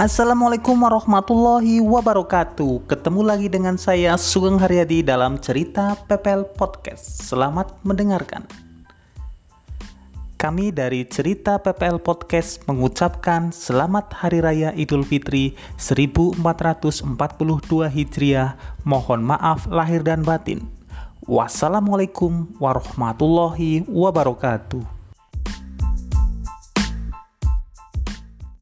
Assalamualaikum warahmatullahi wabarakatuh. Ketemu lagi dengan saya Sugeng Haryadi dalam cerita Pepel Podcast. Selamat mendengarkan. Kami dari cerita PPL Podcast mengucapkan Selamat Hari Raya Idul Fitri 1442 Hijriah. Mohon maaf lahir dan batin. Wassalamualaikum warahmatullahi wabarakatuh.